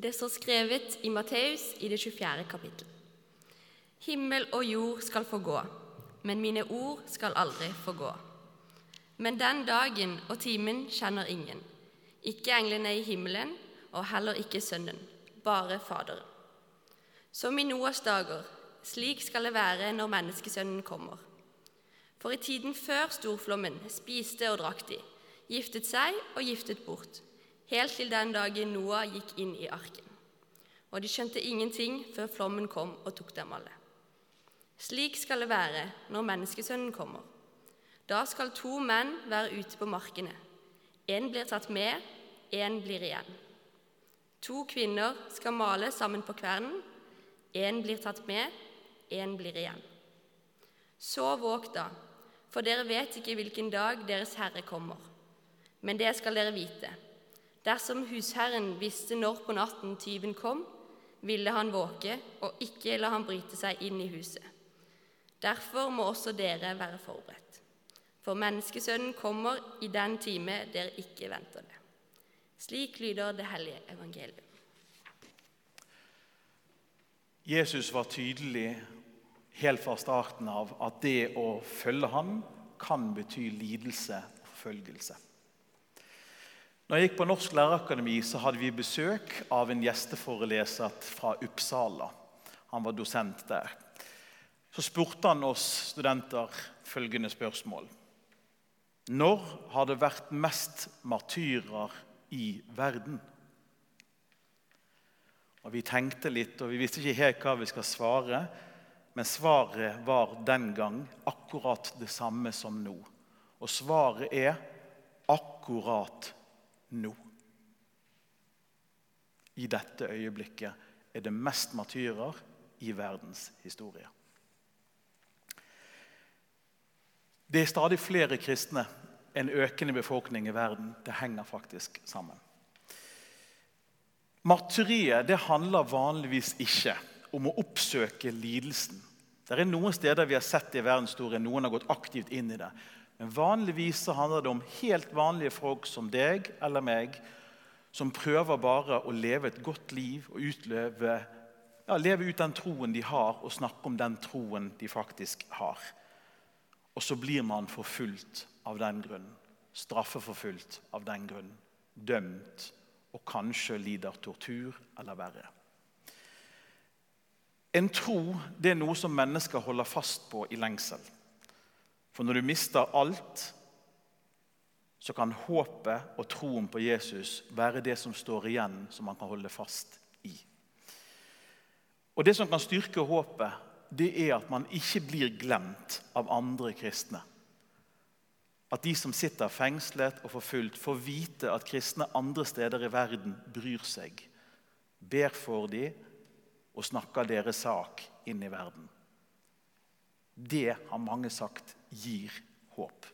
Det står skrevet i Matteus i det 24. kapittel. Himmel og jord skal få gå, men mine ord skal aldri få gå. Men den dagen og timen kjenner ingen, ikke englene i himmelen og heller ikke Sønnen, bare Faderen. Som i Noas dager, slik skal det være når Menneskesønnen kommer. For i tiden før storflommen spiste og drakk de, giftet seg og giftet bort, helt til den dagen Noah gikk inn i arken. Og de skjønte ingenting før flommen kom og tok dem alle. Slik skal det være når Menneskesønnen kommer. Da skal to menn være ute på markene. Én blir tatt med, én blir igjen. To kvinner skal male sammen på kvernen. Én blir tatt med, én blir igjen. Så våg da, for dere vet ikke hvilken dag Deres Herre kommer. Men det skal dere vite. Dersom husherren visste når på natten tyven kom, ville han våke og ikke la han bryte seg inn i huset. Derfor må også dere være forberedt. For menneskesønnen kommer i den time dere ikke venter det. Slik lyder det hellige evangeliet. Jesus var tydelig helt fra starten av at det å følge ham kan bety lidelse og forfølgelse. Når jeg gikk på Norsk lærerakademi, så hadde vi besøk av en gjesteforeleser fra Uppsala. Han var dosent der. Så spurte han oss studenter følgende spørsmål. Når har det vært mest martyrer i verden? Og Vi tenkte litt, og vi visste ikke helt hva vi skal svare. Men svaret var den gang akkurat det samme som nå. Og svaret er akkurat nå. I dette øyeblikket er det mest martyrer i verdens historie. Det er stadig flere kristne, en økende befolkning i verden. Det henger faktisk sammen. Martyriet det handler vanligvis ikke om å oppsøke lidelsen. Det er noen steder vi har sett det i verdenshistorien, noen har gått aktivt inn i det. Men vanligvis så handler det om helt vanlige folk som deg eller meg, som prøver bare å leve et godt liv og utleve, ja, leve ut den troen de har, og snakke om den troen de faktisk har. Og så blir man forfulgt av den grunn. Straffeforfulgt av den grunn. Dømt og kanskje lider tortur eller verre. En tro det er noe som mennesker holder fast på i lengsel. For når du mister alt, så kan håpet og troen på Jesus være det som står igjen, som man kan holde fast i. Og Det som kan styrke håpet, det er at man ikke blir glemt av andre kristne. At de som sitter fengslet og forfulgt, får vite at kristne andre steder i verden bryr seg, ber for dem og snakker deres sak inn i verden. Det har mange sagt gir håp.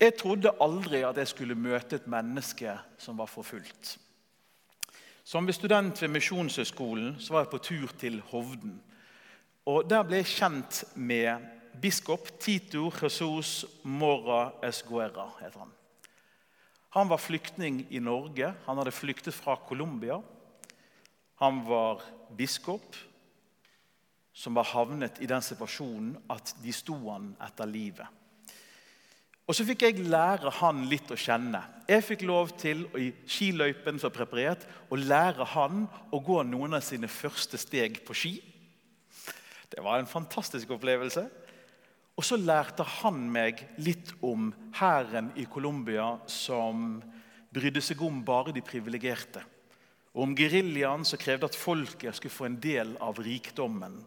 Jeg trodde aldri at jeg skulle møte et menneske som var forfulgt. Som student ved Misjonshøgskolen var jeg på tur til Hovden. Og Der ble jeg kjent med biskop Tito Jesus Mora Esguera. heter Han Han var flyktning i Norge. Han hadde flyktet fra Colombia. Han var biskop som var havnet i den situasjonen at de sto han etter livet. Og Så fikk jeg lære han litt å kjenne. Jeg fikk lov til i skiløypen som preparert, å lære han å gå noen av sine første steg på ski. Det var en fantastisk opplevelse. Og så lærte han meg litt om hæren i Colombia som brydde seg om bare de privilegerte. Og om geriljaen som krevde at folket skulle få en del av rikdommen.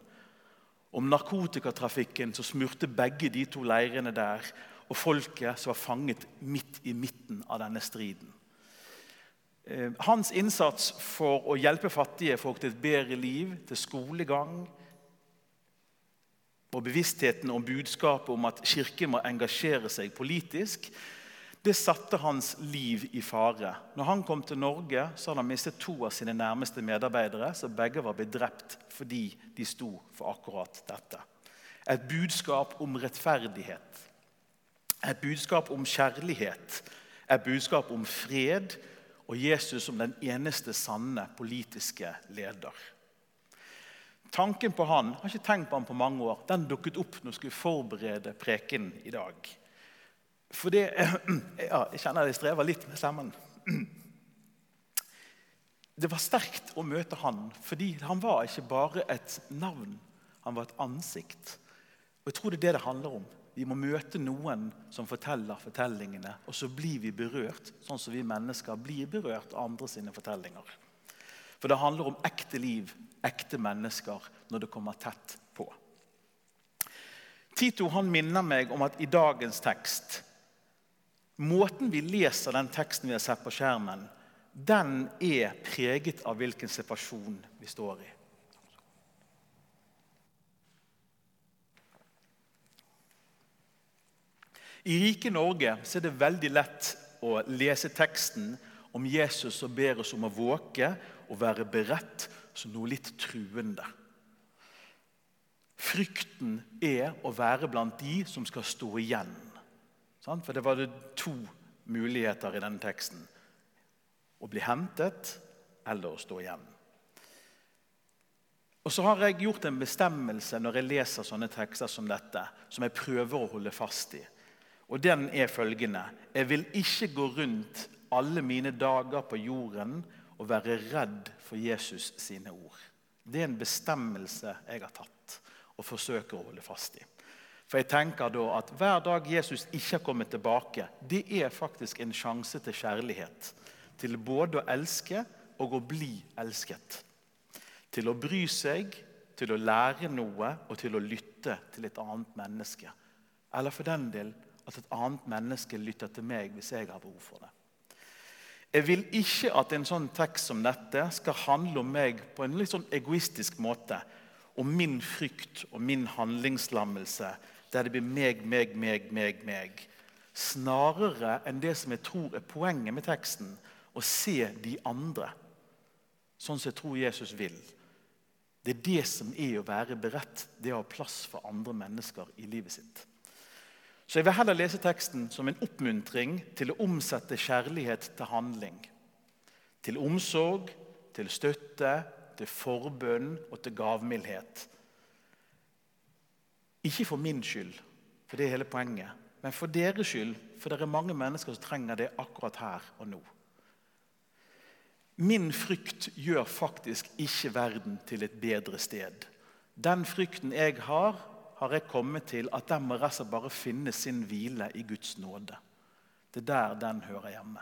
Om narkotikatrafikken som smurte begge de to leirene der. Og folket som var fanget midt i midten av denne striden. Eh, hans innsats for å hjelpe fattige folk til et bedre liv, til skolegang, og bevisstheten om budskapet om at Kirken må engasjere seg politisk, det satte hans liv i fare. Når han kom til Norge, så hadde han mistet to av sine nærmeste medarbeidere, så begge var blitt drept fordi de sto for akkurat dette. Et budskap om rettferdighet, et budskap om kjærlighet, et budskap om fred og Jesus som den eneste sanne politiske leder. Tanken på han, jeg har ikke tenkt på han på mange år, den dukket opp når jeg skulle forberede preken i dag. For det, ja, Jeg kjenner jeg strever litt med stemmen. Det var sterkt å møte han, fordi han var ikke bare et navn, han var et ansikt. Og Jeg tror det er det det handler om. Vi må møte noen som forteller fortellingene, og så blir vi berørt, sånn som vi mennesker blir berørt av andre sine fortellinger. For det handler om ekte liv, ekte mennesker, når det kommer tett på. Tito han minner meg om at i dagens tekst Måten vi leser den teksten vi har sett på skjermen, den er preget av hvilken situasjon vi står i. I rike Norge er det veldig lett å lese teksten om Jesus som ber oss om å våke og være beredt som noe litt truende. Frykten er å være blant de som skal stå igjen. For det var det to muligheter i denne teksten. Å bli hentet eller å stå igjen. Og så har jeg gjort en bestemmelse når jeg leser sånne tekster som dette, som jeg prøver å holde fast i. Og den er følgende.: Jeg vil ikke gå rundt alle mine dager på jorden og være redd for Jesus sine ord. Det er en bestemmelse jeg har tatt og forsøker å holde fast i. For jeg tenker da at Hver dag Jesus ikke har kommet tilbake, det er faktisk en sjanse til kjærlighet. Til både å elske og å bli elsket. Til å bry seg, til å lære noe og til å lytte til et annet menneske. Eller for den del at et annet menneske lytter til meg hvis jeg har behov for det. Jeg vil ikke at en sånn tekst som dette skal handle om meg på en litt sånn egoistisk måte. Om min frykt og min handlingslammelse, der det blir meg, meg, meg, meg, meg. Snarere enn det som jeg tror er poenget med teksten, å se de andre. Sånn som jeg tror Jesus vil. Det er det som er å være beredt. Det å ha plass for andre mennesker i livet sitt. Så jeg vil heller lese teksten som en oppmuntring til å omsette kjærlighet til handling. Til omsorg, til støtte, til forbønn og til gavmildhet. Ikke for min skyld, for det er hele poenget, men for deres skyld, for det er mange mennesker som trenger det akkurat her og nå. Min frykt gjør faktisk ikke verden til et bedre sted. Den frykten jeg har, har jeg kommet til at den må resten bare finne sin hvile i Guds nåde. Det er der den hører hjemme.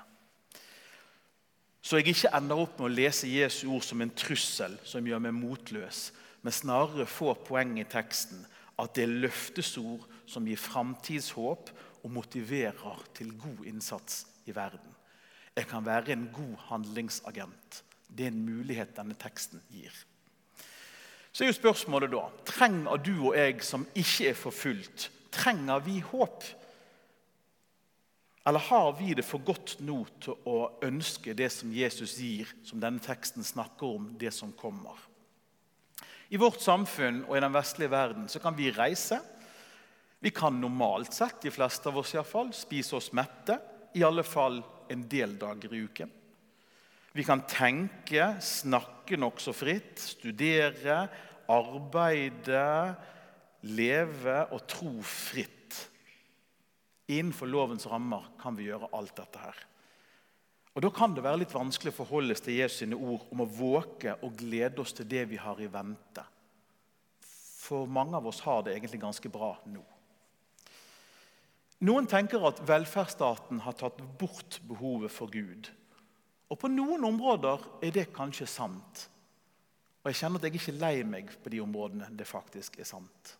Så jeg ikke ender opp med å lese Jesu ord som en trussel som gjør meg motløs, men snarere får poenget i teksten at det er løftesord som gir framtidshåp og motiverer til god innsats i verden. Jeg kan være en god handlingsagent. Det er en mulighet denne teksten gir. Så er jo spørsmålet da trenger du og jeg som ikke er forfulgt, trenger vi håp? Eller har vi det for godt nå til å ønske det som Jesus gir, som denne teksten snakker om, det som kommer? I vårt samfunn og i den vestlige verden så kan vi reise. Vi kan normalt sett, de fleste av oss i fall, spise oss mette. I alle fall en del dager i uken. Vi kan tenke, snakke nokså fritt, studere, arbeide, leve og tro fritt. Innenfor lovens rammer kan vi gjøre alt dette her. Og Da kan det være litt vanskelig å forholde oss til Jesus sine ord om å våke og glede oss til det vi har i vente. For mange av oss har det egentlig ganske bra nå. Noen tenker at velferdsstaten har tatt bort behovet for Gud. Og på noen områder er det kanskje sant. Og jeg kjenner at jeg ikke er lei meg på de områdene det faktisk er sant.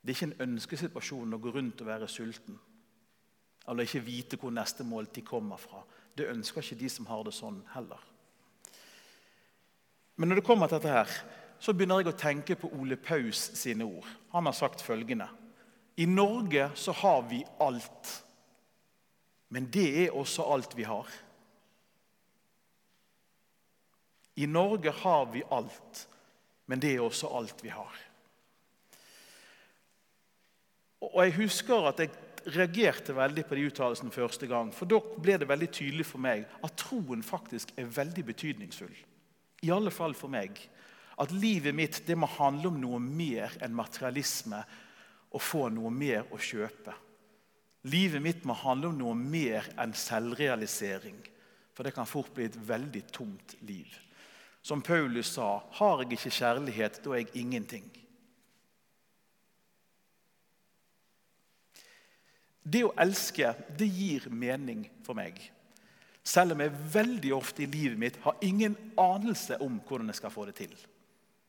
Det er ikke en ønskesituasjon å gå rundt og være sulten. Eller ikke vite hvor neste måltid kommer fra. Det ønsker ikke de som har det sånn, heller. Men når det kommer til dette her, så begynner jeg å tenke på Ole Paus sine ord. Han har sagt følgende I Norge så har vi alt. Men det er også alt vi har. I Norge har vi alt, men det er også alt vi har. Og Jeg husker at jeg reagerte veldig på de uttalelsene første gang. For da ble det veldig tydelig for meg at troen faktisk er veldig betydningsfull. I alle fall for meg. At livet mitt det må handle om noe mer enn materialisme og få noe mer å kjøpe. Livet mitt må handle om noe mer enn selvrealisering. For det kan fort bli et veldig tomt liv. Som Paulus sa, har jeg ikke kjærlighet, da er jeg ingenting. Det å elske det gir mening for meg. Selv om jeg veldig ofte i livet mitt har ingen anelse om hvordan jeg skal få det til.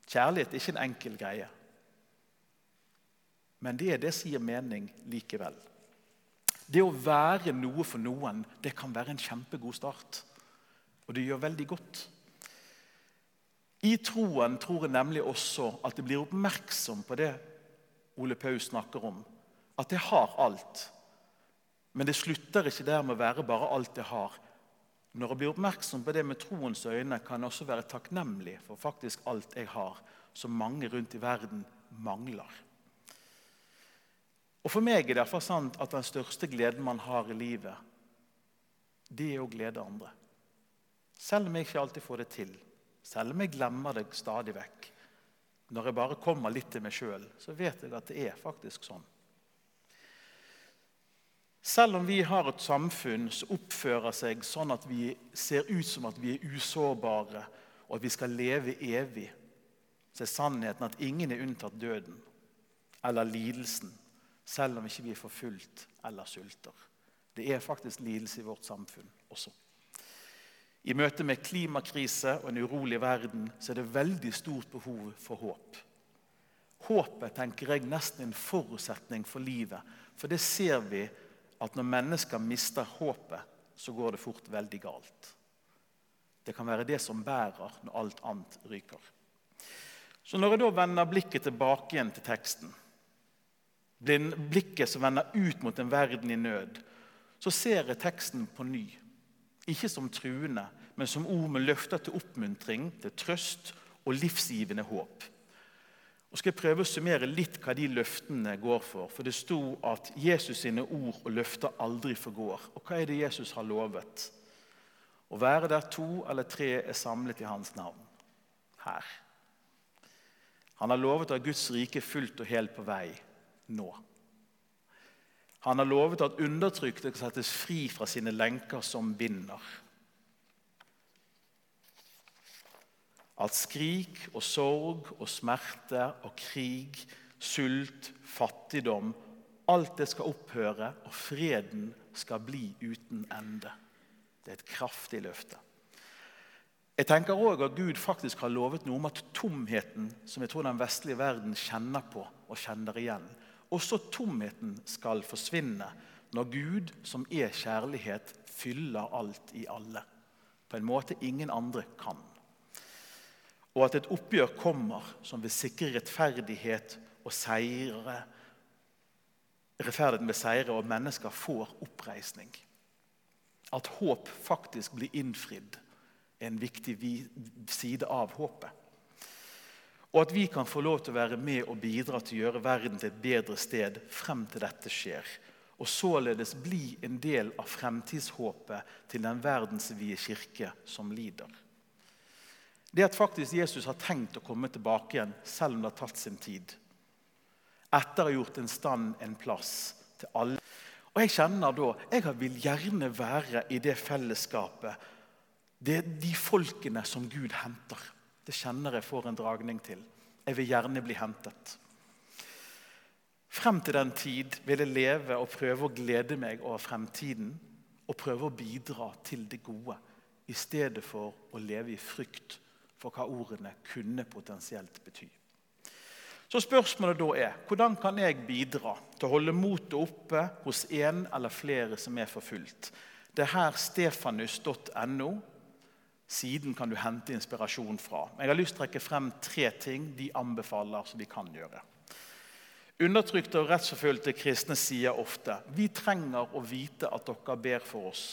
Kjærlighet er ikke en enkel greie. Men det er det som gir mening likevel. Det å være noe for noen det kan være en kjempegod start. Og det gjør veldig godt. I troen tror jeg nemlig også at det blir oppmerksom på det Ole Paus snakker om. At jeg har alt. Men det slutter ikke der med å være bare alt jeg har. Når jeg blir oppmerksom på det med troens øyne, kan jeg også være takknemlig for faktisk alt jeg har, som mange rundt i verden mangler. Og For meg er det derfor sant at den største gleden man har i livet, det er å glede andre. Selv om jeg ikke alltid får det til, selv om jeg glemmer det stadig vekk. Når jeg bare kommer litt til meg sjøl, så vet jeg at det er faktisk sånn. Selv om vi har et samfunn som oppfører seg sånn at vi ser ut som at vi er usårbare, og at vi skal leve evig, så er sannheten at ingen er unntatt døden eller lidelsen selv om ikke vi er forfulgt eller sulter. Det er faktisk lidelse i vårt samfunn også. I møte med klimakrise og en urolig verden så er det veldig stort behov for håp. Håpet tenker jeg nesten en forutsetning for livet. For det ser vi at når mennesker mister håpet, så går det fort veldig galt. Det kan være det som bærer når alt annet ryker. Så Når jeg da vender blikket tilbake igjen til teksten, blikket som vender ut mot en verden i nød, så ser jeg teksten på ny. Ikke som truende, men som ord med løfter til oppmuntring, til trøst og livsgivende håp. Og skal jeg prøve å summere litt hva de løftene går for. For det sto at Jesus sine ord og løfter aldri forgår. Og hva er det Jesus har lovet? Å være der to eller tre er samlet i hans navn. Her. Han har lovet at Guds rike er fullt og helt på vei nå. Han har lovet at undertrykte skal settes fri fra sine lenker som binder. At skrik og sorg og smerte og krig, sult, fattigdom Alt det skal opphøre, og freden skal bli uten ende. Det er et kraftig løfte. Jeg tenker òg at Gud faktisk har lovet noe om at tomheten som jeg tror den vestlige verden kjenner på og kjenner igjen, også tomheten skal forsvinne når Gud, som er kjærlighet, fyller alt i alle. På en måte ingen andre kan. Og at et oppgjør kommer som vil sikre rettferdighet og seire. Rettferdigheten vil seire, og mennesker får oppreisning. At håp faktisk blir innfridd, er en viktig side av håpet. Og at vi kan få lov til å være med og bidra til å gjøre verden til et bedre sted frem til dette skjer. Og således bli en del av fremtidshåpet til den verdensvide kirke som lider. Det at faktisk Jesus har tenkt å komme tilbake igjen, selv om det har tatt sin tid. Etter å ha gjort en stand en plass til alle. Og Jeg kjenner da, jeg vil gjerne være i det fellesskapet. Det er de folkene som Gud henter. Det kjenner jeg får en dragning til. Jeg vil gjerne bli hentet. Frem til den tid vil jeg leve og prøve å glede meg over fremtiden og prøve å bidra til det gode, i stedet for å leve i frykt for hva ordene kunne potensielt bety. Så spørsmålet da er hvordan kan jeg bidra til å holde motet oppe hos en eller flere som er forfulgt? Det er her stefanus.no Siden kan du hente inspirasjon fra. Jeg har lyst til å trekke frem tre ting de anbefaler som vi kan gjøre. Undertrykte og rettsforfulgte kristne sier ofte vi trenger å vite at dere ber for oss,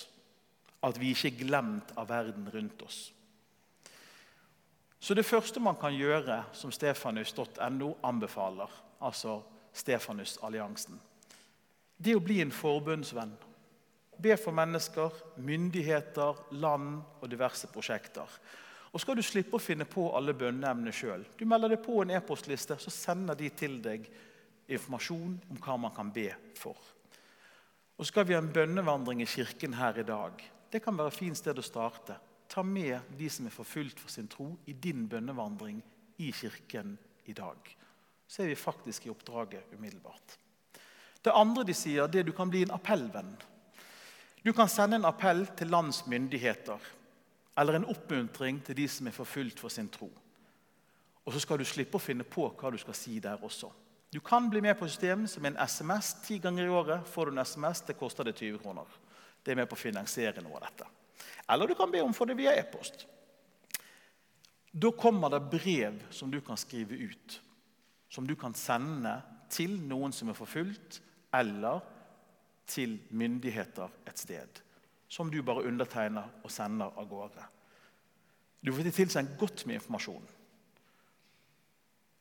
at vi ikke er glemt av verden rundt oss. Så Det første man kan gjøre, som stefanus.no anbefaler, altså Stefanusalliansen det er å bli en forbundsvenn. Be for mennesker, myndigheter, land og diverse prosjekter. Og skal du slippe å finne på alle bønneemnene sjøl. Du melder deg på en e-postliste, så sender de til deg informasjon om hva man kan be for. Og skal vi ha en bønnevandring i kirken her i dag. Det kan være et fint sted å starte. Ta med de som er forfulgt for sin tro, i din bønnevandring i kirken i dag. Så er vi faktisk i oppdraget umiddelbart. Det andre de sier, det er at du kan bli en appellvenn. Du kan sende en appell til lands myndigheter eller en oppmuntring til de som er forfulgt for sin tro. Og så skal du slippe å finne på hva du skal si der også. Du kan bli med på systemet som en SMS. Ti ganger i året får du en SMS. Det koster det 20 kroner. Det er med på å finansiere noe av dette. Eller du kan be om for det via e-post. Da kommer det brev som du kan skrive ut. Som du kan sende til noen som er forfulgt, eller til myndigheter et sted. Som du bare undertegner og sender av gårde. Du får tilsendt godt med informasjon.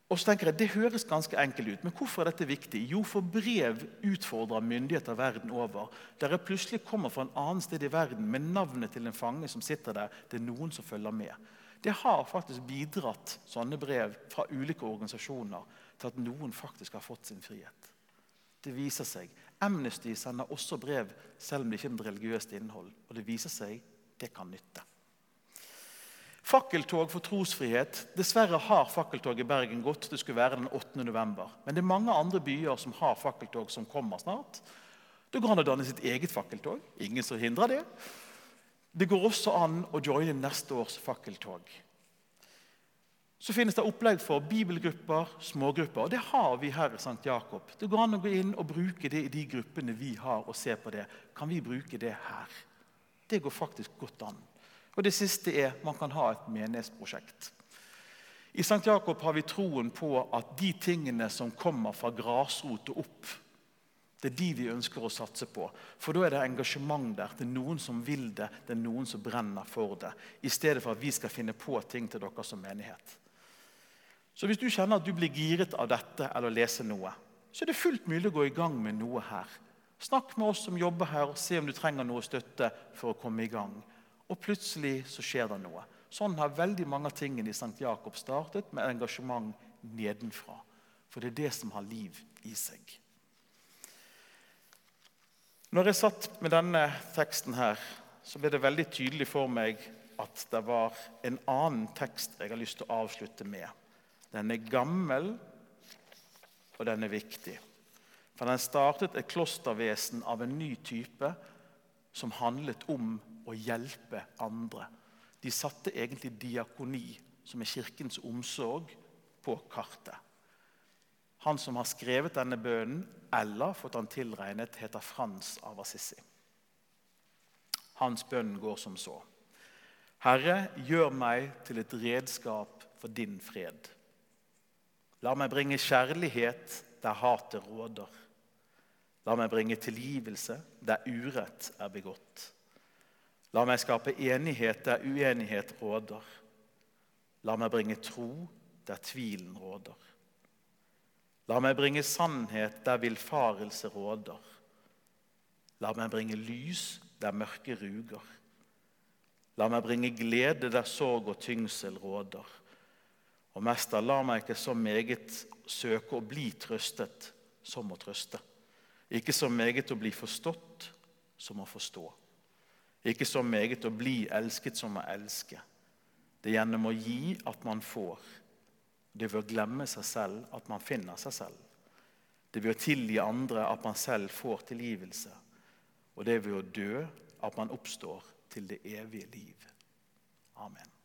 Og så tenker jeg, Det høres ganske enkelt ut, men hvorfor er dette viktig? Jo, for brev utfordrer myndigheter verden over. Der jeg plutselig kommer fra en annen sted i verden med navnet til en fange som sitter der. Det er noen som følger med. Det har faktisk bidratt, sånne brev fra ulike organisasjoner, til at noen faktisk har fått sin frihet. Det viser seg. Amnesty sender også brev selv om det ikke er med religiøst innhold. Og det viser seg det kan nytte. Fakkeltog for trosfrihet. Dessverre har fakkeltog i Bergen gått. Det skulle være den 8. november. Men det er mange andre byer som har fakkeltog som kommer snart. Da går an å danne sitt eget fakkeltog. Ingen som hindrer det. Det går også an å joine neste års fakkeltog. Så finnes det opplegg for bibelgrupper, smågrupper. og Det har vi her i St. Jakob. Det går an å gå inn og bruke det i de gruppene vi har, og se på det. Kan vi bruke det her? Det går faktisk godt an. Og Det siste er man kan ha et menighetsprosjekt. I St. Jakob har vi troen på at de tingene som kommer fra grasrot og opp, det er de vi ønsker å satse på. For da er det engasjement der. Det er noen som vil det, det er noen som brenner for det. I stedet for at vi skal finne på ting til dere som menighet. Så hvis du kjenner at du blir giret av dette eller leser noe, så er det fullt mulig å gå i gang med noe her. Snakk med oss som jobber her, og se om du trenger noe støtte for å komme i gang. Og plutselig så skjer det noe. Sånn har veldig mange av tingene i St. Jakob startet, med engasjement nedenfra. For det er det som har liv i seg. Når jeg satt med denne teksten her, så ble det veldig tydelig for meg at det var en annen tekst jeg har lyst til å avslutte med. Den er gammel, og den er viktig. For den startet et klostervesen av en ny type som handlet om å hjelpe andre. De satte egentlig diakoni, som er kirkens omsorg, på kartet. Han som har skrevet denne bønnen, eller fått han tilregnet, heter Frans av Assisi. Hans bønn går som så. Herre, gjør meg til et redskap for din fred. La meg bringe kjærlighet der hatet råder. La meg bringe tilgivelse der urett er begått. La meg skape enighet der uenighet råder. La meg bringe tro der tvilen råder. La meg bringe sannhet der villfarelse råder. La meg bringe lys der mørket ruger. La meg bringe glede der sorg og tyngsel råder. Og Mester, la meg ikke så meget søke å bli trøstet som å trøste. Ikke så meget å bli forstått som å forstå. Ikke så meget å bli elsket som å elske. Det er gjennom å gi at man får. Det er ved å glemme seg selv at man finner seg selv. Det er ved å tilgi andre at man selv får tilgivelse. Og det er ved å dø at man oppstår til det evige liv. Amen.